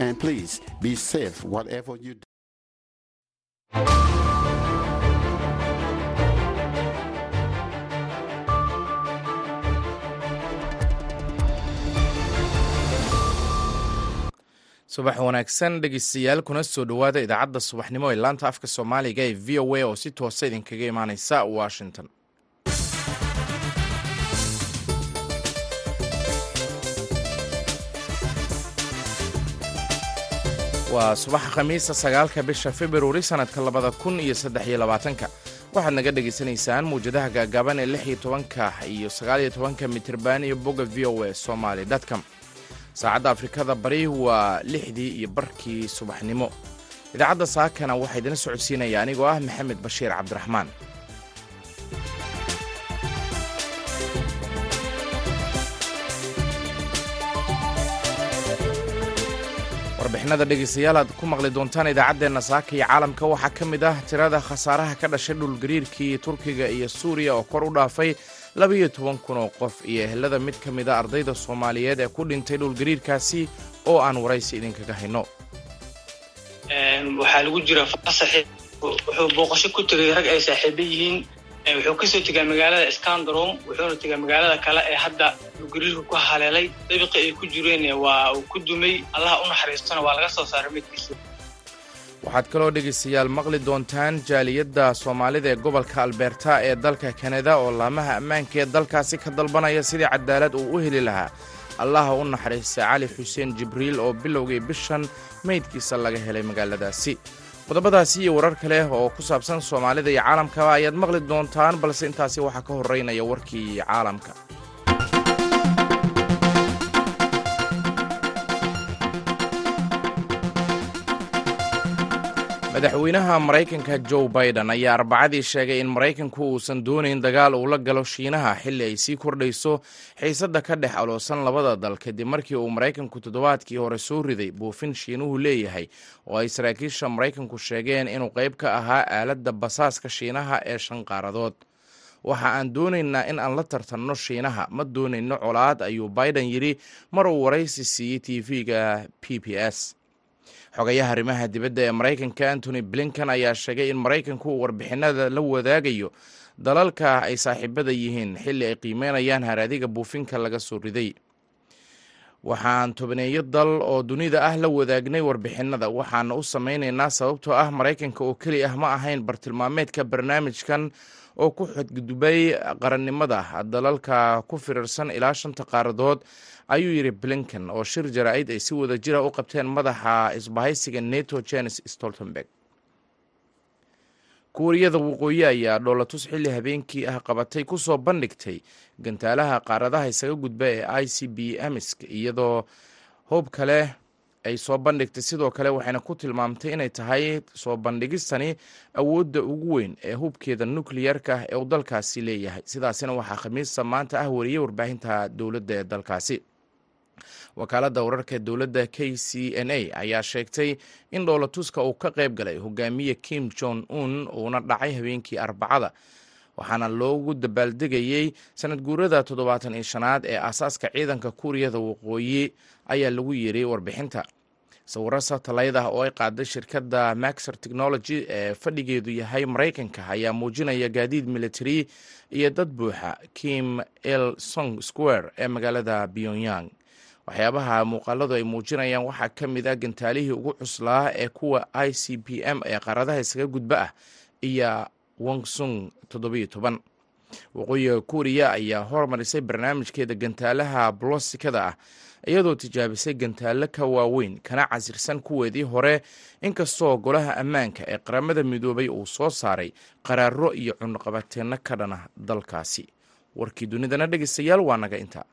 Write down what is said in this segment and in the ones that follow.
And please be safe whatever you do. subax wanaagsan dhegeystayaal kuna soo dhowaada idaacadda subaxnimo ee laanta afka soomaaliga ee v o a oo si toosa idinkaga imaaneysa washington waa subaxa khamiisa sagaalka bisha februari sannadka labada kun iyo saddex iyo labaatanka. Waxaad naga dhegaysanaysaan muwjadaha gaagaaban ee lix iyo tobanka iyo sagaal iyo tobanka mitirban iyo bogga v o a somaly dtcom saacadda afrikada bari waa lixdii iyo barkii subaxnimo. Idaacadda saakana waxaa idina socodsiinaya anigoo ah maxamed bashiir cabdiraxmaan warbixinada dhegaystayaal aad ku maqli doontaan idaacaddeenna saaka iyo caalamka. Waxaa ka mid ah tirada khasaaraha ka dhashay dhulgariirkii turkiga iyo suuriya oo kor u dhaafay labiyo toban kun oo qof iyo ehelada mid ka mid a ardayda soomaaliyeed ee ku dhintay dhulgariirkaasi oo aan waraysi idinkaga hayno. Waxaa lagu jira fasaxi wuxuu booqasho ku tegay rag ay saaxiiba yihiin wuxuu ka soo tegaa magaalada scandarom wuxuuna tegaa magaalada kale ee hadda dhulgariirku ku haleelay. Dabiqi ay ku jireen waa uu ku dumay. Allaha u naxariistona waa laga soo saaray midkiisa. Waxaad kaloo dhegaystayaal maqli doontaan jaaliyadda soomaalida ee gobolka alberta ee dalka kanada oo laamaha ammaanka ee dalkaasi ka dalbanaya sidii cadaalad uu u heli lahaa. Allaha u naxariista cali xuseen jibriil oo bilowgii bishan meydkiisa laga helay magaaladaasi qodobadaasi iyo warar kale oo ku saabsan soomaalida iyo caalamkaba ayaad maqli doontaan balse intaasi waxaa ka horeynaya warkii caalamka madaxweynaha maraykanka joe biden ayaa arbacadii sheegay in maraykanku uusan doonayn dagaal uu la galo shiinaha xilli ay sii kordhayso xiisadda ka dhex aloosan labada dal kadib markii uu maraykanku toddobaadkii hore soo riday buufin shiinuhu leeyahay oo ay saraakiisha maraykanku sheegeen inuu qayb ka ahaa aaladda basaaska shiinaha ee shan qaaradood. Waxa aan doonaynaa in aan la tartanno shiinaha ma doonayno colaad ayuu biden yidhi mar uu waraysi siiyey tv-ga p b s xogayaha arrimaha dibadda ee maraykanka antony blinkan ayaa sheegay in maraykanku uu warbixinada la wadaagayo dalalka ay saaxiibada yihiin xilli ay qiimeynayaan haraadiga buufinka laga soo riday waxaan tobaneeyo dal oo dunida ah la wadaagnay warbixinada. Waxaana u samaynaynaa sababtoo ah maraykanka oo keli ah ma ahayn bartilmaameedka barnaamijkan oo ku xadgudubay qarannimada. Dalalka ku firirsan ilaa shanta qaaradood ayuu yidhi blinken oo shir jaraa'id ay si wada jira u qabteen madaxa isbahaysiga neto jenes stoltenberg kuuriyada waqooyi ayaa dhoolatus xilli habeenkii ah qabatay ku soo bandhigtay gantaalaha qaaradaha isaga gudba ee i c b emisk iyadoo hoob kale ay soo bandhigtay. Sidoo kale waxayna ku tilmaamtay inay tahay soo bandhigistani awoodda ugu weyn ee hubkeeda nukliyarka ee uu dalkaasi leeyahay. Sidaasina waxaa khamiista maanta ah wariyey warbaahinta dowladda ee dalkaasi wakaaladda wararka dowladda k c n a ayaa sheegtay in dhoolatuska uu ka qayb galay hogaamiye kim jong un uuna dhacay habeenkii arbacada waxaana loogu dabaaldegayey sanad guurada toddobaatan iyo shanaad ee aasaaska ciidanka kuuriyada waqooyi ayaa lagu yiri warbixinta. Sawiro satellayt ah oo ay qaaday shirkadda maxer technology ee fadhigeedu yahay maraykanka ayaa muujinaya gaadiid military iyo dad buuxa kim el song square ee magaalada pyongyang waxyaabaha muuqaaladu ay muujinayaan waxaa ka mid ah gantaalihii ugu cuslaa ee kuwa i c p m ee qaaradaha isaga gudba ah iyo wongsung toddobiyo toban. Waqooyiga kuuriya ayaa hormarisay barnaamijkeeda gantaalaha blosikada ah iyadoo tijaabisay gantaalo ka waaweyn kana casirsan kuweedii hore inkastoo golaha ammaanka ee qaramada midoobay uu soo saaray qaraaro iyo cunaqabateenno ka dhana dalkaasi. Warkii dunidana dhegeystayaal waa naga intaa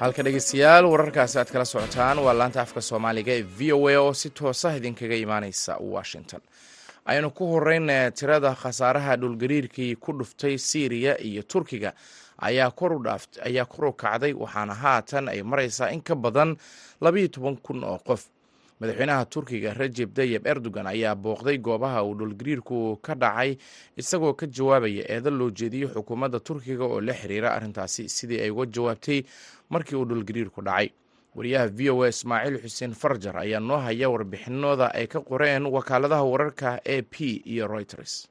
halka dhegeystayaal wararkaasi aad kala socotaan. Waa laanta afka soomaaliga ee v o a oo si toosa idinkaga imaaneysa washington. Aynu ku horeyna tirada khasaaraha dhulgariirkii ku dhuftay syriya iyo turkiga ayaa kor u kacday waxaana haatan ay mareysaa in ka badan labayo toban kun oo qof madaxweynaha turkiga rajeb tayib erdogan ayaa booqday goobaha uu dhulgariirku ka dhacay isagoo ka jawaabaya eedan loo jeediyey xukuumadda turkiga oo la xiriira arrintaasi sidii ay uga jawaabtay markii uu dhulgariirku dhacay. Wariyaha v o a ismaaciil xuseen farjar ayaa noo haya warbixinooda ay ka qoreen wakaaladaha wararka a p iyo reuters.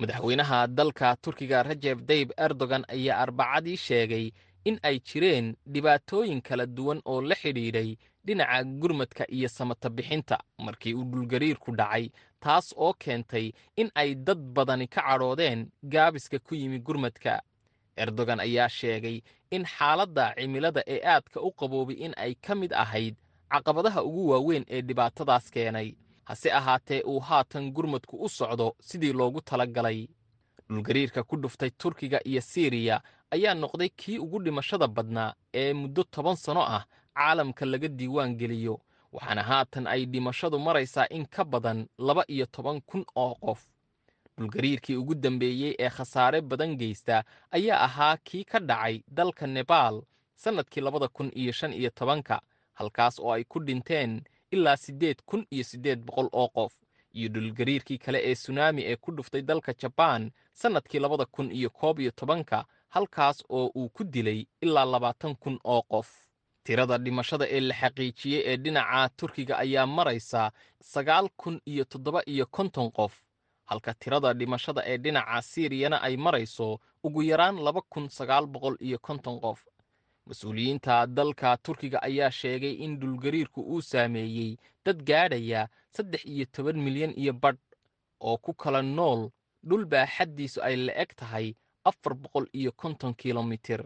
Madaxweynaha dalka turkiga rajeb tayib erdogan ayaa arbacadii sheegay in ay jireen dhibaatooyin kala duwan oo la xidhiidhay dhinaca gurmadka iyo samata bixinta markii uu dhulgariirku dhacay taas oo keentay in ay dad badani ka cadhoodeen gaabiska ku yimi gurmadka. Erdogan ayaa sheegay in xaaladda cimilada ee aadka u qaboobay in ay ka mid ahayd caqabadaha ugu waaweyn ee dhibaatadaas keenay. Hase ahaatee uu haatan gurmadku u socdo sidii loogu tala galay dhulgariirka ku dhuftay turkiga iyo siiriya ayaa noqday kii ugu dhimashada badnaa ee muddo toban sanno ah caalamka laga diiwaan geliyo waxaana haatan ay dhimashadu maraysaa in ka badan laba iyo toban kun oo qof. Dhulgariirkii ugu dambeeyey ee khasaare badan geysta ayaa ahaa kii ka dhacay dalka nebaal sannadkii labada kun iyo shan iyo tobanka halkaas oo ay ku dhinteen ilaa siddeed kun iyo siddeed boqol oo qof iyo dhulgariirkii kale ee sunaami ee ku dhuftay dalka jabaan sannadkii labada kun iyo koob iyo tobanka halkaas oo uu ku dilay ilaa labaatan kun oo qof. Tirada dhimashada ee la xaqiijiyey ee dhinaca turkiga ayaa maraysa sagaal kun iyo toddoba iyo konton qof. Halka tirada dhimashada ee dhinaca siiriyana ay marayso ugu yaraan laba kun sagaal boqol iyo konton qof. Mas'uuliyiinta dalka turkiga ayaa sheegay in dhulgariirku uu saameeyey dad gaadhaya saddex iyo toban milyan iyo badh oo ku kala nool dhul baaxaddiisu ay la eg tahay afar boqol iyo konton kilomitir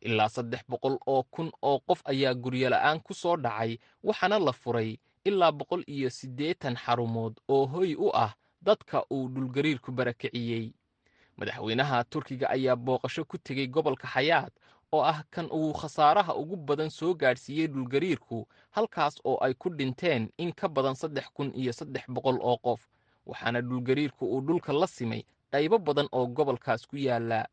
ilaa saddex boqol oo kun oo qof ayaa guryola'aan ku soo dhacay waxaana la furay ilaa boqol iyo siddeetan xarumood oo hoy u ah dadka uu dhulgariirku barakiciyey. Madaxweynaha turkiga ayaa booqasho ku tegey gobolka xayaad oo ah kan uu khasaaraha ugu badan soo gaadhsiiyey dhulgariirku halkaas oo ay ku dhinteen in ka badan saddex kun iyo saddex boqol oo qof waxaana dhulgariirku uu dhulka la simay qaybo badan oo gobolkaas ku yaalla.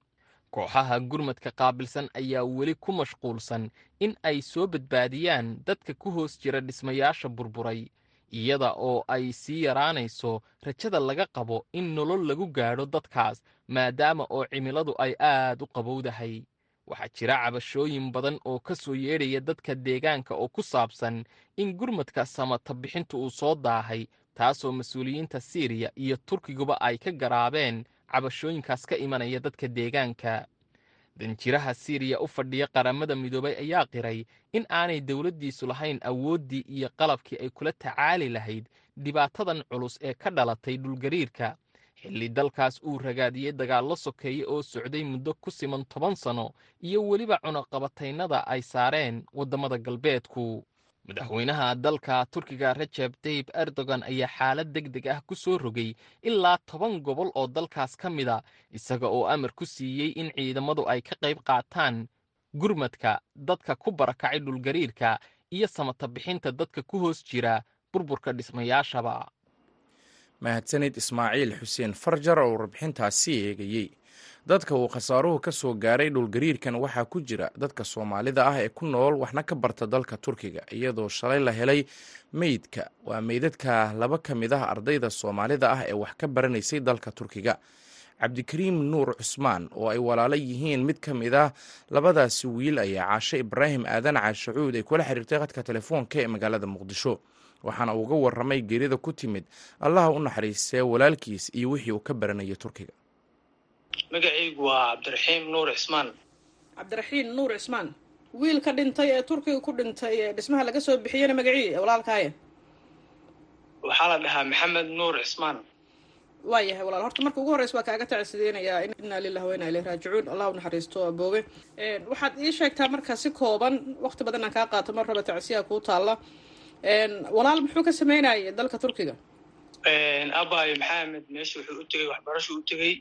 Kooxaha gurmadka qaabilsan ayaa weli ku mashquulsan in ay soo badbaadiyaan dadka ku hoos jira dhismayaasha burburay iyada oo ay sii yaraanayso rajada laga qabo in nolol lagu gaadho dadkaas maadaama oo cimiladu ay aad u qabowdahay. Waxaa jira cabashooyin badan oo ka soo yeedhaya dadka deegaanka oo ku saabsan in gurmadka samata bixintu uu soo daahay taasoo mas'uuliyiinta siiriya iyo turkiguba ay ka garaabeen cabashooyinkaas ka imanaya dadka deegaanka. Danjiraha siiriya u fadhiya qaramada midoobay ayaa qiray in aanay dowladdiisu lahayn awooddii iyo qalabkii ay kula tacaali lahayd dhibaatadan culus ee ka dhalatay dhulgariirka. Xilli dalkaas uu ragaadiyey dagaallo sokeeye oo socday muddo ku siman toban sanno iyo weliba cunaqabataynada ay saareen waddamada galbeedku madaxweynaha dalka turkiga rajeb tayib erdogan ayaa xaalad deg deg ah ku soo rogay ilaa toban gobol oo dalkaas ka mid a isaga oo amar ku siiyey in ciidamadu ay ka qayb qaataan gurmadka dadka ku barakacay dhulgariirka iyo samata bixinta dadka ku hoos jira burburka dhismayaashaba. Mahadsanid ismaaciil xuseen farjar oo warbixintaasi eegayey dadka uu khasaaruhu ka soo gaaray dhulgariirkan waxaa ku jira dadka soomaalida ah ee ku nool waxna ka barta dalka turkiga iyadoo shalay la helay meydka. Waa meydadka laba ka mid ah ardayda soomaalida ah ee wax ka baranaysay dalka turkiga. Cabdikariim nuur cusmaan oo ay walaalo yihiin mid ka mid ah labadaasi wiil ayaa caashe ibraahim aadan caashacuud ay kula xiriirtay khadka telefoonka ee magaalada muqdisho. Waxaana uga waramay geerida ku timid allaha u naxariistee walaalkiis iyo wixii uu ka baranayay turkiga magacaygu waa cabdiraxiim nuur cismaan cabdiraxiim nuur cismaan wiilka dhintay ee turkiga ku dhintay ee dhismaha laga soo bixiyena magacii walaalkaaya waxaa la dhahaa maxamed nuur cismaan waa yahay walaal. Horta marka ugu horreysa waa kaaga tacsideynayaa innaa lillahi wa innaa ilayhi raajicuun. Allah u naxariisto aboobe waxaad ii sheegtaa marka si kooban waqti badan aan kaa qaato mar raba tacsiyaa kuu taalla. Walaal muxuu ka sameynayay dalka turkiga? Abayo maxamed meesha wuxuu u tegey waxbarasho u tegey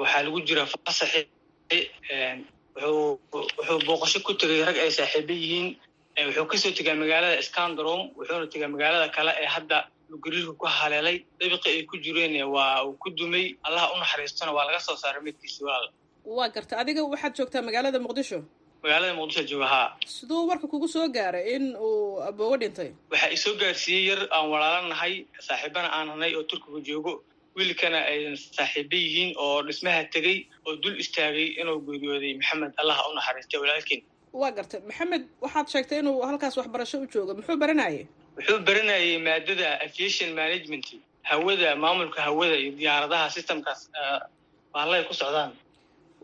waxaa lagu jira fasaxi wuxuu booqasho ku tegay rag ay saaxiibo yihiin. Wuxuu ka soo tegaa magaalada scandrom wuxuuna tegaa magaalada kale ee hadda gariirku ku haleelay. Dabiqi ay ku jireen waa uu ku dumay. Allaha u naxariistona waa laga soo saaray midkiisi walaal waa garta adiga waxaad joogtaa magaalada muqdisho? Magaalada muqdisho jooga haa siduu warka kugu soo gaaray in uu aboowe dhintay? Waxaa isoo gaarsiiyey yar aan walaalo nahay saaxiibana aan nahay oo turkiga joogo wiilkana ay saaxiibo yihiin oo dhismaha tegey oo dul istaagay inuu geeriyooday maxamed. Allah u naxariistay walaalkiin. Waa gartay. Maxamed waxaad sheegtay inuu halkaas waxbarasho u joogo. Muxuu baranayay? Wuxuu baranayay maadada aviation management hawada maamulka hawada iyo diyaaradaha systemkaas baallay ku socdaan.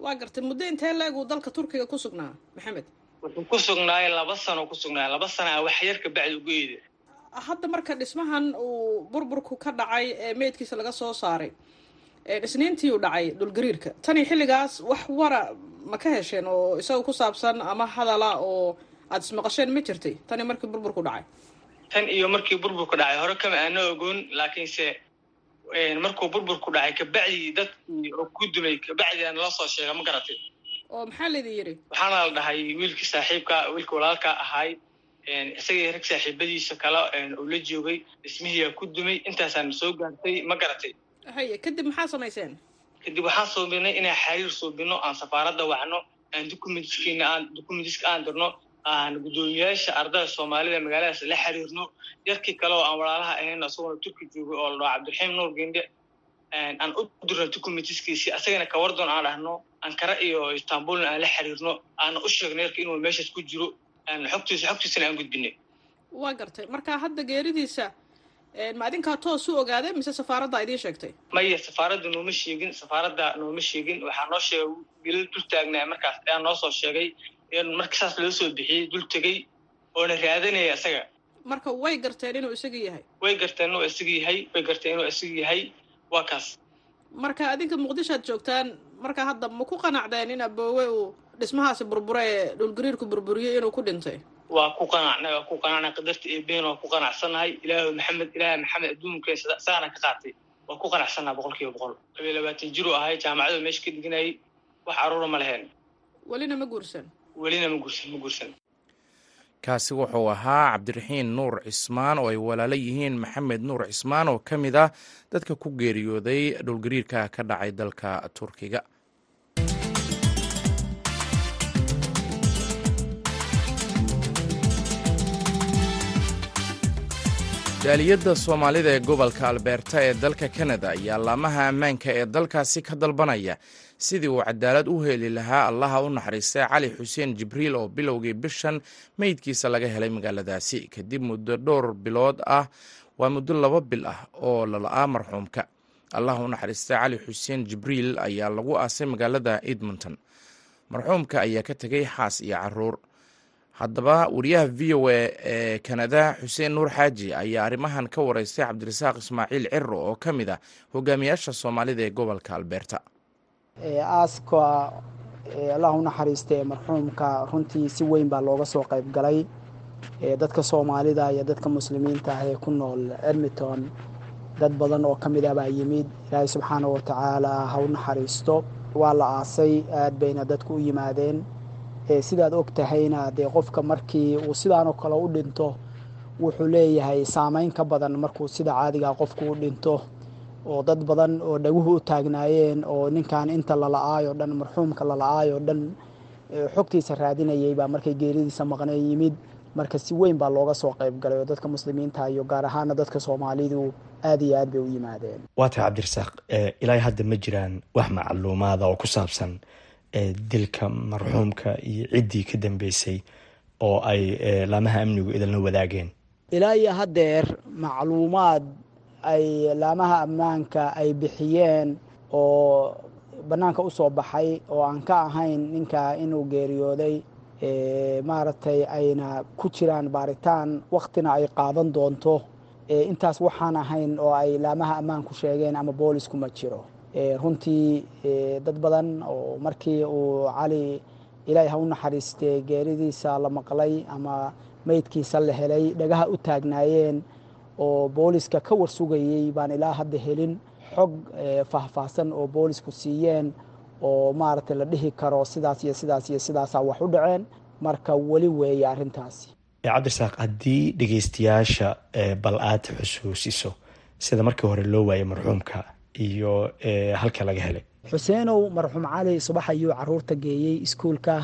Waa gartay. Muddo intee la-eg uu dalka turkiga ku sugnaa maxamed? Wuxuu ku sugnaay laba sano ku sugnaay laba sana a wax yar kabacdi ugu eeda hadda marka dhismahan uu burburku ka dhacay ee meydkiisa laga soo saaray isniintii uu dhacay dhulgariirka tani xilligaas wax wara ma ka hesheen oo isaga ku saabsan ama hadala oo aada ismaqasheen ma jirtay. Tani markii burburku dhacay. Tan iyo markii burburku dhacay hore kama aana ogoon laakiinse markuu burburku dhacay kabacdii dadkii oo ku dumay kabacdi aan la soo sheega ma garatay oo maxaa laydin yidhi waxaana la dhahay wiilkii saaxiibka wiilkii walaalka ahaay isagii rag saaxiibadiisa kale uu la joogay dhismihiiyaa ku dumay intaasaan soo gaartay ma garatay. Haye kadib maxaa samayseen? Kadib waxaan suubinay inaan xariir suubino aan safaaradda wacno aan documentskiina aan documentiska aan dirno aan guddoomiyaasha ardayda soomaalida magaaladaas la xiriirno. Yarkii kale oo aan walaalaha ahayn isaguna turki joogay oo la dhaho cabdiraxiim nuur gende aan u dirno documentiskiisi asagana kawardoon aan dhahno ankara iyo istanbulna aan la xiriirno aan u sheegno yarka inuu meeshaas ku jiro xogtiisa xogtiisana aan gudbinay waa gartay. Marka hadda geeridiisa ma adinkaa toos u ogaaday mise safaaradda idiin sheegtay? Maya safaaradda nooma sheegin safaaradda nooma sheegin. Waxaa noo sheegay wiilal dul taagnaa markaas. Ayaa noo soo sheegay in marka saas loo soo bixiyey dul tegey oona raadanaya isaga. Marka way garteen inuu isaga yahay. Way garteen inuu isaga yahay way garteen inuu isaga yahay. Waa kaas. Marka adinka muqdishoad joogtaan marka hadda ma ku qanacdeen in aboowe uu dhismahaasi burbura ee dhulgariirku burburiyey inuu ku dhintay. Waa ku qanacnay waa ku qanacnay qadarta eebeen waa ku qanacsannahay ilaahu maxamed ilaaha maxamed adduunka saana ka qaatay waa ku qanacsannaha boqol kiiba boqol. Labiyo labaatan jir uu ahay jaamacadu meesha ka diganayay wax caruura ma leheen welina ma guursan. Welina ma guursan ma guursan. Kaasi wuxuu ahaa cabdiraxiin nuur cismaan oo ay walaalo yihiin maxamed nuur cismaan oo ka mid ah dadka ku geeriyooday dhulgariirka ka dhacay dalka turkiga jaaliyadda soomaalida ee gobolka albeerta ee dalka kanada ayaa laamaha ammaanka ee dalkaasi ka dalbanaya. Sidii uu cadaalad u heli lahaa allaha u naxariistay cali xuseen jibriil oo bilowgii bishan meydkiisa laga helay magaaladaasi. Kadib muddo dhowr bilood ah waa muddo laba bil ah oo lala'aa marxuumka. Allaha u naxariistay cali xuseen jibriil ayaa lagu aasay magaalada edmonton. Marxuumka ayaa ka tegay xaas iyo carruur haddaba wariyaha v o a ee kanada xuseen nuur xaaji ayaa arrimahan ka wareystay cabdirasaaq ismaaciil ciro oo ka mid ah hogaamiyaasha soomaalida ee gobolka albeerta aaska allah u naxariista ee marxuumka runtii si weyn baa looga soo qayb galay. Dadka soomaalida iyo dadka muslimiinta ah ee ku nool edmonton dad badan oo ka mid ah baa yimid ilaahay subxaana wa tacaala ha u naxariisto. Waa la aasay aad bayna dadku u yimaadeen sidaad og tahayna dee qofka markii uu sidaanoo kale u dhinto wuxuu leeyahay saameyn ka badan markuu sida caadigaa qofku u dhinto oo dad badan oo dhaguhu u taagnaayeen oo ninkan inta lala'aayoo dhan marxuumka lala'aayoo dhan xogtiisa raadinayay baa markay geeridiisa maqnay yimid. Marka si weyn baa looga soo qayb galay oo dadka muslimiinta iyo gaar ahaana dadka soomaalidu aad iyo aad bay u yimaadeen. Waa tahay cabdirasaaq ilaa hadda ma jiraan wax macluumaada oo ku saabsan dilka marxuumka iyo ciddii ka dambeysay oo ay laamaha amnigu idinla wadaageen. Ilaa iyo haddeer macluumaad ay laamaha ammaanka ay bixiyeen oo bannaanka u soo baxay oo aan ka ahayn ninka inuu geeriyooday maaragtay ayna ku jiraan baaritaan waktina ay qaadan doonto intaas waxaan ahayn oo ay laamaha ammaanku sheegeen ama boolisku ma jiro runtii dad badan oo markii uu cali ilaahay ha u naxariistee geeridiisa la maqlay ama meydkiisa la helay dhagaha u taagnaayeen oo booliska ka warsugayey baan ilaa hadda helin. Xog faahfaahsan oo boolisku siiyeen oo maaragtay la dhihi karo sidaas iyo sidaas iyo sidaasaa wax u dhaceen. Marka weli weeye arrintaasi. Cabdirasaaq haddii dhegeystayaasha bal aad xusuusiso sida markii hore loo waayay marxuumka iyo halka laga helay. Xuseenow marxuum cali subax ayuu carruurta geeyey iskuulka.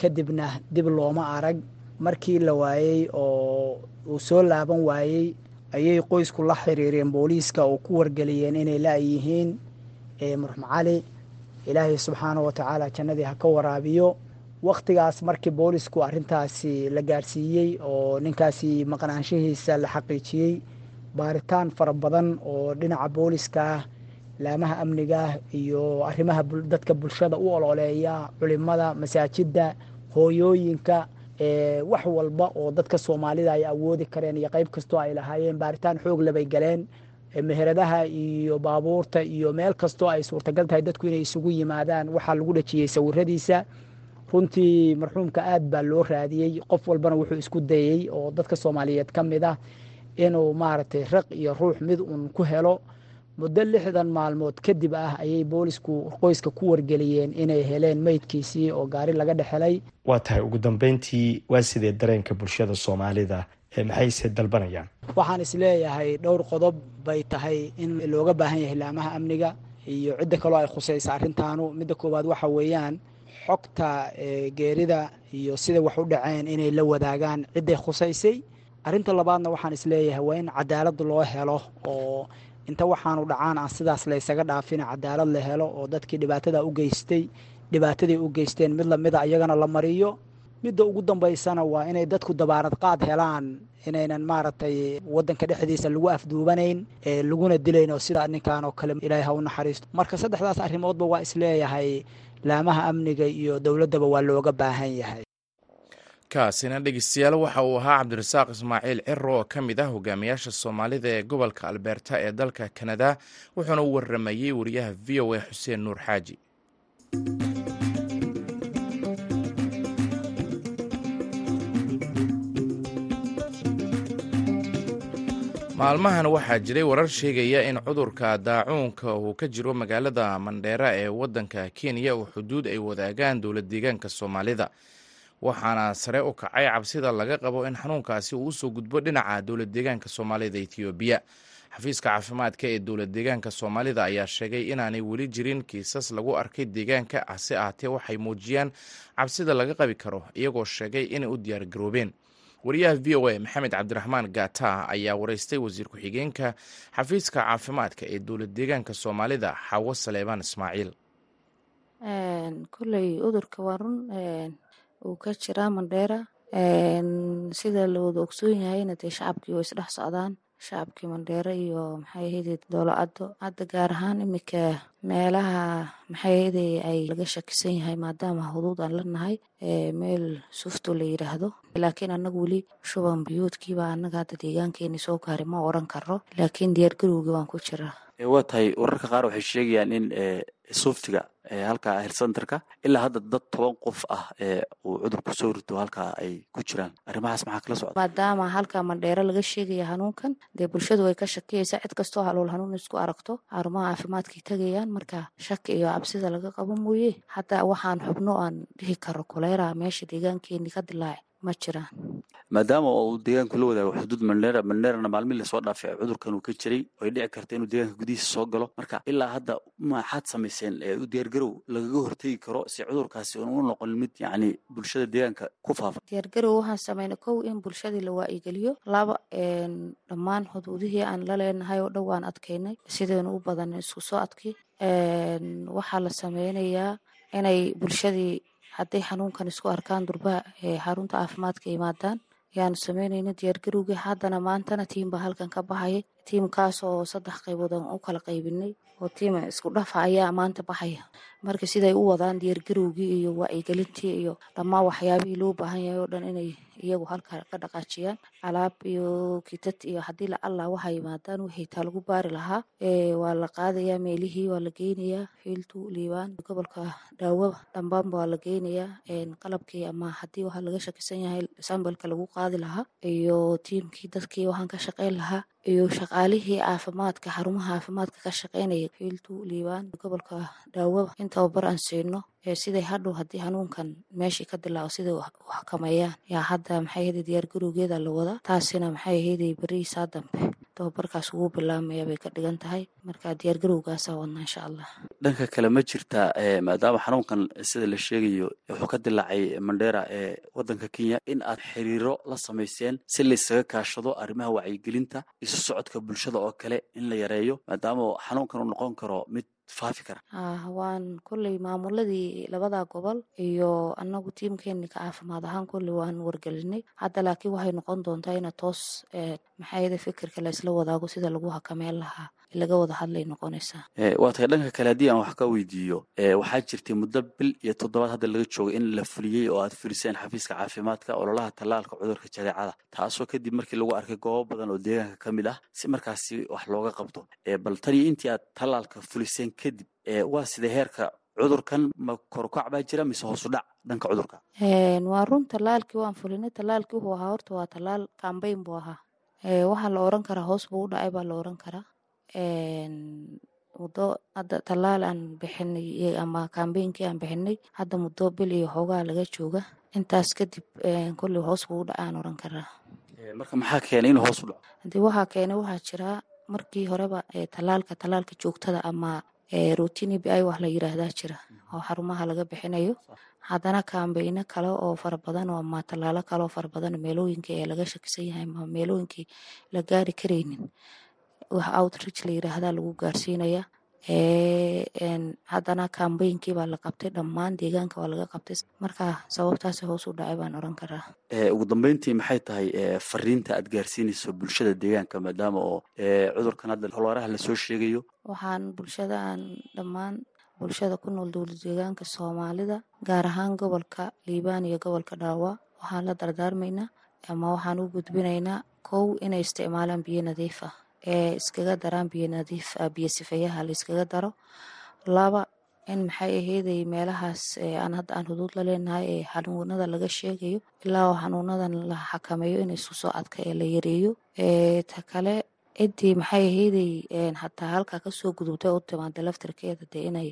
Kadibna dib looma arag. Markii la waayey oo uu soo laaban waayey ayay qoysku la xiriireen booliiska oo ku wargeliyeen inay la-yihiin marxum cali ilaahay subxaana wa tacaala jannadii ha ka waraabiyo. Wakhtigaas markii boolisku arrintaasi la gaarsiiyey oo ninkaasi maqnaanshihiisa la xaqiijiyey baaritaan fara badan oo dhinaca booliska ah laamaha amnigaah iyo arrimaha dadka bulshada u ololeeya culimada masaajidda hooyooyinka wax walba oo dadka soomaalida ay awoodi kareen iyo qeyb kastoo ay lahaayeen baaritaan xoog labay galeen meheradaha iyo baabuurta iyo meel kastoo ay suurtagal tahay dadku inay isugu yimaadaan. Waxaa lagu dhajiyey sawiradiisa runtii marxuumka aad baa loo raadiyey. Qof walbana wuxuu isku dayey oo dadka soomaaliyeed ka mid ah inuu maaragtay raq iyo ruux mid uun ku helo muddo lixdan maalmood kadib ah ayay boolisku qoyska ku wargeliyeen inay heleen meydkiisii oo gaari laga dhexelay waa tahay ugu dambeyntii waa sidee dareenka bulshada soomaalida maxayse dalbanayaan? Waxaan is leeyahay dhowr qodob bay tahay in looga baahan yahay laamaha amniga iyo cidda kaloo ay khusaysa arrintaanu. Midda koowaad waxa weeyaan xogta geerida iyo sida wax u dhaceen inay la wadaagaan cidday khusaysay arrinta labaadna waxaan is leeyahay waa in cadaalad loo helo oo inta waxaanu dhacaan aan sidaas laysaga dhaafin cadaalad la helo oo dadkii dhibaatada u geystay dhibaatadii u geysteen mid lamida iyagana la mariyo. Midda ugu dambaysana waa inay dadku dabaarad qaad helaan inaynan maaragtay wadanka dhexdiisa lagu afduubanayn laguna dilayn oo sidaa ninkan oo kale ilaahay ha u naxariisto. Marka saddexdaas arrimoodba waa is leeyahay laamaha amniga iyo dowladdaba waa looga baahan yahay kaasina dhegeystayaal waxa uu ahaa cabdirasaaq ismaaciil ciro oo ka mid ah hogaamiyaasha soomaalida ee gobolka alberta ee dalka kanada wuxuuna u waramayey wariyaha v o a xuseen nuur xaaji. Maalmahan waxaa jiray warar sheegaya in cudurka daacuunka uu ka jiro magaalada mandheera ee waddanka kenya oo xuduud ay wadaagaan dowlad deegaanka soomaalida waxaana sare u kacay cabsida laga qabo in xanuunkaasi uu u soo gudbo dhinaca dowlad deegaanka soomaalida etoobiya xafiiska caafimaadka ee dowlad deegaanka soomaalida ayaa sheegay inaanay weli jirin kiisas lagu arkay deegaanka hase ahaatee waxay muujiyaan cabsida laga qabi karo iyagoo sheegay inay u diyaargaroobeen wariyaha v o a maxamed cabdiraxmaan gaata ayaa wareystay wasiir ku-xigeenka xafiiska caafimaadka ee dowlad deegaanka soomaalida xawo saleebaan ismaaciil uu ka jiraa mandheera sida la wada ogsoon yahayna dee shacabkii way isdhex socdaan. Shacabkii mandheero iyo maxay ahayde doolo caddo hadda gaar ahaan iminka meelaha maxay ahayde ay laga shakisan yahay maadaama huduud aan la nahay meel sufto la yidhaahdo laakiin annagu weli shuban biyuudkiiba annaga hadda deegaankeeni soo gaari ma oran karo laakiin diyaargarowgii waan ku jiraa waa tahay wararka qaar waxay sheegayaan in suftiga halkaa helsenterka ilaa hadda dad toban qof ah uu cudur ku soo rito halkaa ay ku jiraan. Arrimahaas maxaa kala socda? Maadaama halkaa mandheero laga sheegaya hanuunkan dee bulshadu way ka shakiyaysaa cid kastoo halool hanuun isku aragto xarumaha caafimaadkay tegayaan marka shaki iyo cabsida laga qabo mooye hadda waxaan xubno aan dhihi karo koleera meesha deegaankeeni ka dilaaci ma jiraan. Maadaama uu deegaanku la wadaago xuduud mandheera mandheerana maalmihi la soo dhaafay cudurkan uu ka jiray oy dhici karta inuu deegaanka gudihiisa soo galo. Marka ilaa hadda maxaad samayseen u diyaargarow lagaga hortegi karo si cudurkaasi u noqon mid yacni bulshada deegaanka ku faafa diyaargarow waxaan sameynay kow in bulshadii la waa'igeliyo laba dhammaan xuduudihii aan la leenahay oo dhow aan adkaynay sidaynu u badanay isku soo adki waxaa la sameynayaa inay bulshadii hadday xanuunkan isku arkaan durbaha xarunta caafimaadka yimaadaan ayaanu sameynayna diyaargarowgii haddana maantana tiim baa halkan ka baxaya tiimkaas oo saddex qaybood aan u kala qaybinay oo tiim isku dhafa ayaa maanta baxaya marka siday u wadaan diyaargarowgii iyo wacyigelintii iyo dhammaan waxyaabihii loo baahan yahay oo dhan inay iyagu halka ka dhaqaajiyaan. Alaab iyo kitad iyo haddii lacalla waxaa yimaadaan wixii taa lagu baari lahaa waa la qaadayaa meelihii waa la geynayaa. Fiiltu liibaan gobolka dhaawaba dhambaanba waa la geynayaa. Qalabkii ama haddii waxaa laga shakisan yahay sambalka lagu qaadi lahaa iyo tiimkii dadkii waxaan ka shaqeyn lahaa iyo shaqaalihii caafimaadka xarumaha caafimaadka ka shaqeynaya fiiltu liibaan gobolka dhaawaba in tababar aan siino siday hadhow haddii hanuunkan meeshii ka dilaaco siday u xakameeyaan yaa hadda maxay ahayday diyaargarowgeeda la wadaa taasina maxay ahayday berihiisaa dambe tababarkaas ugu bilaabmaya bay ka dhigan tahay. Marka diyaargarowgaasa wadnaa insha allah. Dhanka kale ma jirtaa maadaama xanuunkan sida la sheegayo wuxuu ka dilaacay mandera ee wadanka kenya in aad xiriiro la samayseen si laysaga kaashado arrimaha wacyigelinta isu socodka bulshada oo kale in la yareeyo maadaama xanuunkan uu noqon karo mid faafi kara. Waan kolley maamuladii labada gobol iyo anagu tiimkeeni ka caafimaad ahaan kolley waan wargelinay. Hadda laakiin waxay noqon doontaa ina toos maxaayada fikirka la isla wadaago sida lagu hakameen lahaa laga wada hadlay noqonaysaa. Waa tahay dhanka kale haddii aan wax ka weydiiyo waxaa jirtay muddo bil iyo toddobaad hadda laga joogo in la fuliyey oo aad fuliseen xafiiska caafimaadka ololaha tallaalka cudurka jadeecada. Taasoo kadib markii lagu arkay goobo badan oo deegaanka ka mid ah si markaasi wax looga qabto. Bal taniyo intii aad tallaalka fuliseen kadib waa sida heerka cudurkan ma korukac baa jira mise hoosu dhac dhanka cudurka? Waa run tallaalkii waan fulinay. Tallaalkii wuxuu ahaa horta waa tallaal kambayn buu ahaa. Waxaa la oran karaa hoos buu u dhacay baa la oran karaa muddo hadda tallaal aan bixinay ama kambeynkii aan bixinay hadda muddo bil iyo xoogaa laga jooga. Intaas kadib kolley hoos buu u dhaca aan oran karaa. Marka maxaa keenay inuu hoos u dhaco? Hadii waxaa keenay waxaa jiraa markii horeba tallaalka tallaalka joogtada ama rutini bi wax la yiraahdaa jira oo xarumaha laga bixinayo. Haddana kambeyno kale oo fara badan oo ama tallaalo kale oo fara badan ee laga shakisan yahay ama meelooyinkii la gaari karaynin wax outreach la yiraahdaa lagu gaarsiinaya. Haddana kambeynkii baa la qabtay dhammaan deegaanka waa laga qabtay. Marka sababtaasi hoos u dhacay baan oran karaa. Ugu dambeyntii maxay tahay fariinta aad gaarsiinayso bulshada deegaanka maadaama oo cudurkan hadda holoraha la soo sheegayo? Waxaan bulshada aan dhammaan bulshada ku nool dowlad deegaanka soomaalida gaar ahaan gobolka liibaan iyo gobolka dhaawa waxaan la dardaarmaynaa ama waxaan u gudbinaynaa kow inay isticmaalaan biyo nadiif ah ee iskaga daraan biyo nadiif ah biyo sifeeyaha la iskaga daro. Laba in maxay aheyday meelahaas aan hadda aan huduud la leenahay ee xanuunada laga sheegayo ilaa xanuunadan la xakameeyo in isku soo adka ee la yareeyo. Ta kale ciddii maxay aheyday hataa halkaa ka soo gudubtay u timaada laftarkeeda dee inay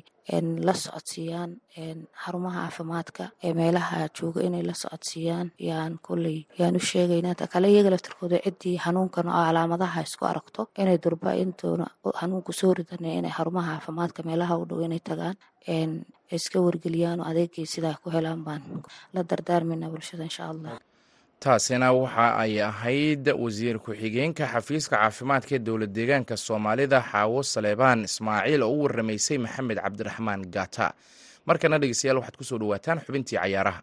la socodsiiyaan xarumaha caafimaadka ee meelaha jooga inay la socodsiiyaan. Yaan kolley yaan u sheegaynaa ta kale iyaga laftarkooda ciddii xanuunkan oo calaamadaha isku aragto inay durba intoona xanuunku soo ridan inay xarumaha caafimaadka meelaha u dhow inay tagaan iska wargeliyaan oo adeegii sidaa ku helaan baan la dardaarmayna bulshada insha allah taasina waxa ay ahayd wasiir ku-xigeenka xafiiska caafimaadka ee dowlad deegaanka soomaalida xaawo saleebaan ismaaciil oo u waramaysay maxamed cabdiraxmaan gata. Markana dhegeystayaal waxaad ku soo dhawaataan xubintii cayaaraha.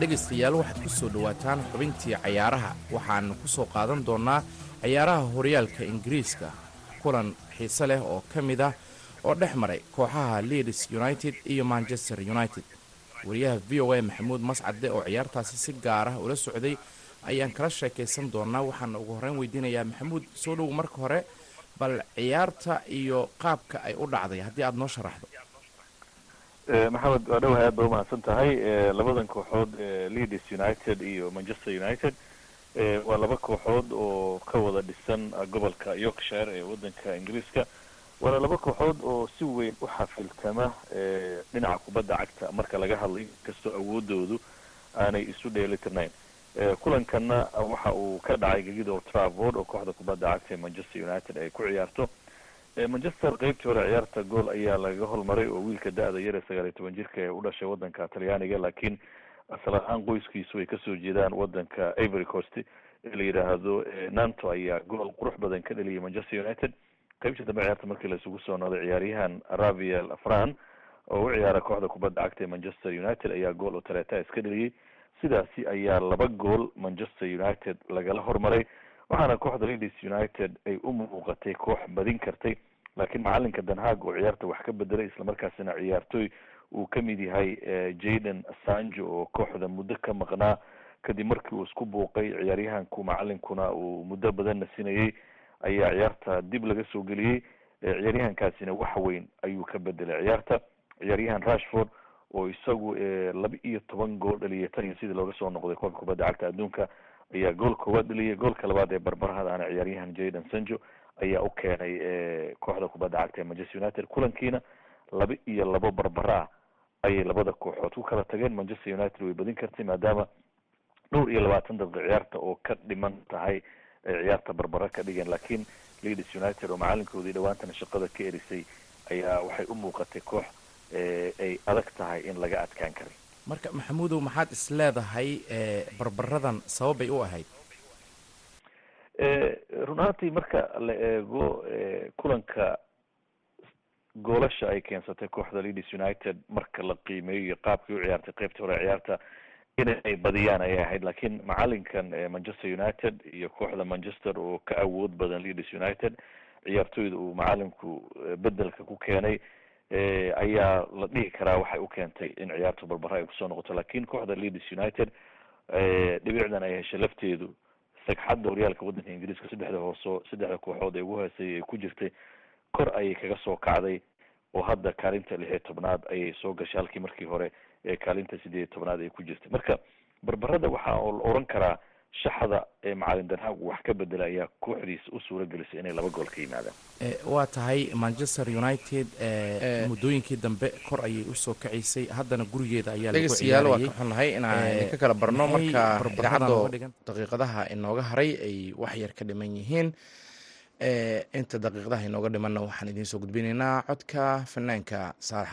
Dhegeystayaal waxaad ku soo dhawaataan xubintii cayaaraha. Waxaan ku soo qaadan doonaa ciyaaraha horyaalka ingiriiska kulan xiise leh oo ka mid ah oo dhex maray kooxaha leeds united iyo manchester united. Wariyaha v o a maxamuud mascade oo ciyaartaasi si gaar ah ula socday ayaan kala sheekaysan doonaa waxaana ugu horreyn weydiinayaa maxamuud soo dhow marka hore bal ciyaarta iyo qaabka ay u dhacday haddii aada noo sharaxdo. Maxamed waa dhowahay aad ba umahadsan tahay labadan kooxood leeds united iyo manchester united waa laba kooxood oo ka wada dhisan gobolka yorkshire ee wadanka ingiriiska. Waana laba kooxood oo si weyn u xafiltama dhinaca kubadda cagta. Marka laga hadlayo inkastoo awoodoodu aanay isu dheelitirnayn kulankanna waxa uu ka dhacay gegida old trafford oo kooxda kubadda cagta ee manchester united ay ku ciyaarto. Manchester qeybtii hore ciyaarta gool ayaa lagaga holmaray oo wiilka da-da yar ee sagaal iyo toban jirka ee u dhashay wadanka talyaaniga laakiin asal ahaan qoyskiisu ay ka soo jeedaan wadanka ivory coast ee la yidhaahdo nanto ayaa gool qurux badan ka dheliyay manchester united. Qeybtii dambe ciyaarta markii la isugu soo noqday ciyaaryahan raviel afran oo u ciyaara kooxda kubadda cagta ee manchester united ayaa gool oo taleeta iska dheliyey sidaasi ayaa laba gool manchester united lagala hormaray waxaana kooxda leeds united ay u muuqatay koox badin kartay. Laakiin macalinka danhaag oo ciyaarta wax ka bedelay islamarkaasina ciyaartoy uu ka mid yahay jaden assanjo oo kooxda muddo ka maqnaa kadib markii uu isku buuqay ciyaaryahanku macalinkuna uu muddo badan nasinayay ayaa ciyaarta dib laga soo geliyey ciyaaryahankaasina wax weyn ayuu ka bedelay ciyaarta ciyaaryahan rashford oo isagu laba iyo toban gool dhaliyay tan iyo sidii looga soo noqday koobka kubadda cagta adduunka ayaa gool koowaad dhaliyay. Goolka labaad ee barbarahadaana ciyaaryahan jaden sanjo ayaa u keenay kooxda kubadda cagta ee manchester united kulankiina laba iyo labo barbara. ah ayay labada kooxood ku kala tageen. Manchester united way badin kartay maadaama dhowr iyo labaatan daqiiqa ciyaarta oo ka dhiman tahay ay ciyaarta barbara ka dhigeen. Laakiin leeds united oo macalinkoodii dhawaantana shaqada ka erisay ayaa waxay u muuqatay koox ay adag tahay in laga adkaan karay marka maxamuudow maxaad is leedahay barbaradan sababay u ahayd? Run ahaantii marka la eego kulanka goolasha ay keensatay kooxda leeds united marka la qiimeeyo iyo qaabkii u ciyaartay qeybtii hore ciyaarta inay badiyaan ayay ahayd. Laakiin macalinkan manchester united iyo kooxda manchester oo ka awood badan leeds united ciyaartoyda uu macalinku bedelka ku keenay ayaa la dhihi karaa waxay u keentay in ciyaartu barbara ay ku soo noqoto. Lakin kooxda leeds united dhibicdan ay heshay lafteedu sagxadda horyaalka waddanka ingiriiska saddexda hooso saddexda kooxood ee ugu hooseyay ay ku jirtay kor ayay kaga soo kacday oo hadda kaalinta lix iyo tobnaad ayay soo gashay halkii markii hore ee kaalinta sideed iyo tobnaad ay ku jirtay. Marka barbarada waxaa la oran karaa shaxda ee macalin danhaag wax ka bedela ayaa kooxdiisa u suura gelisay inay laba gool ka yimaadaan. Waa tahay manchester united muddooyinkii dambe kor ayay u soo kacaysay haddana gurigeeda ayaa dhegeystayaal waa ka xunnahay inaan ka kala barno. marka idaacaddo daqiiqadaha inooga haray ay wax yar ka dhiman yihiin inta daqiiqadaha inooga dhimanna waxaan idiin soo gudbinaynaa codka fanaanka saalax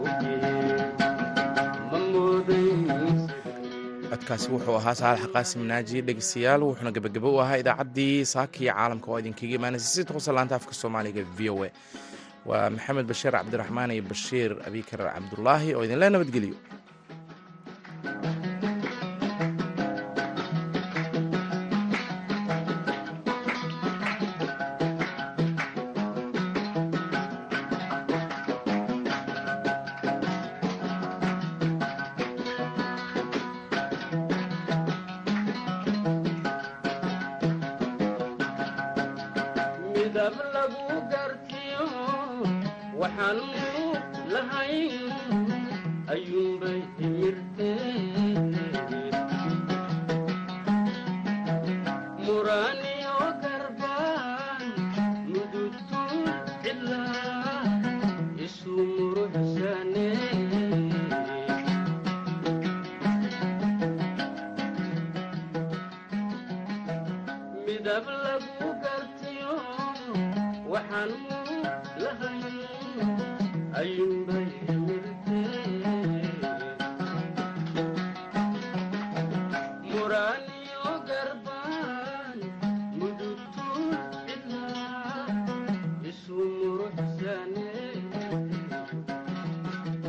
codkaasi wuxuu ahaa saalax qaasim naaji dhegeystayaal wuxuuna gebagabo u ahaa idaacaddii saakiya caalamka oo idinkaga imaanaysa si toqosa laanta afka soomaaliga v o a. Waa maxamed bashiir cabdiraxmaan iyo bashiir abikar cabdulaahi oo idinle nabadgeliyo dab lagu gartiyo waxaan mug lahayn ayuunbay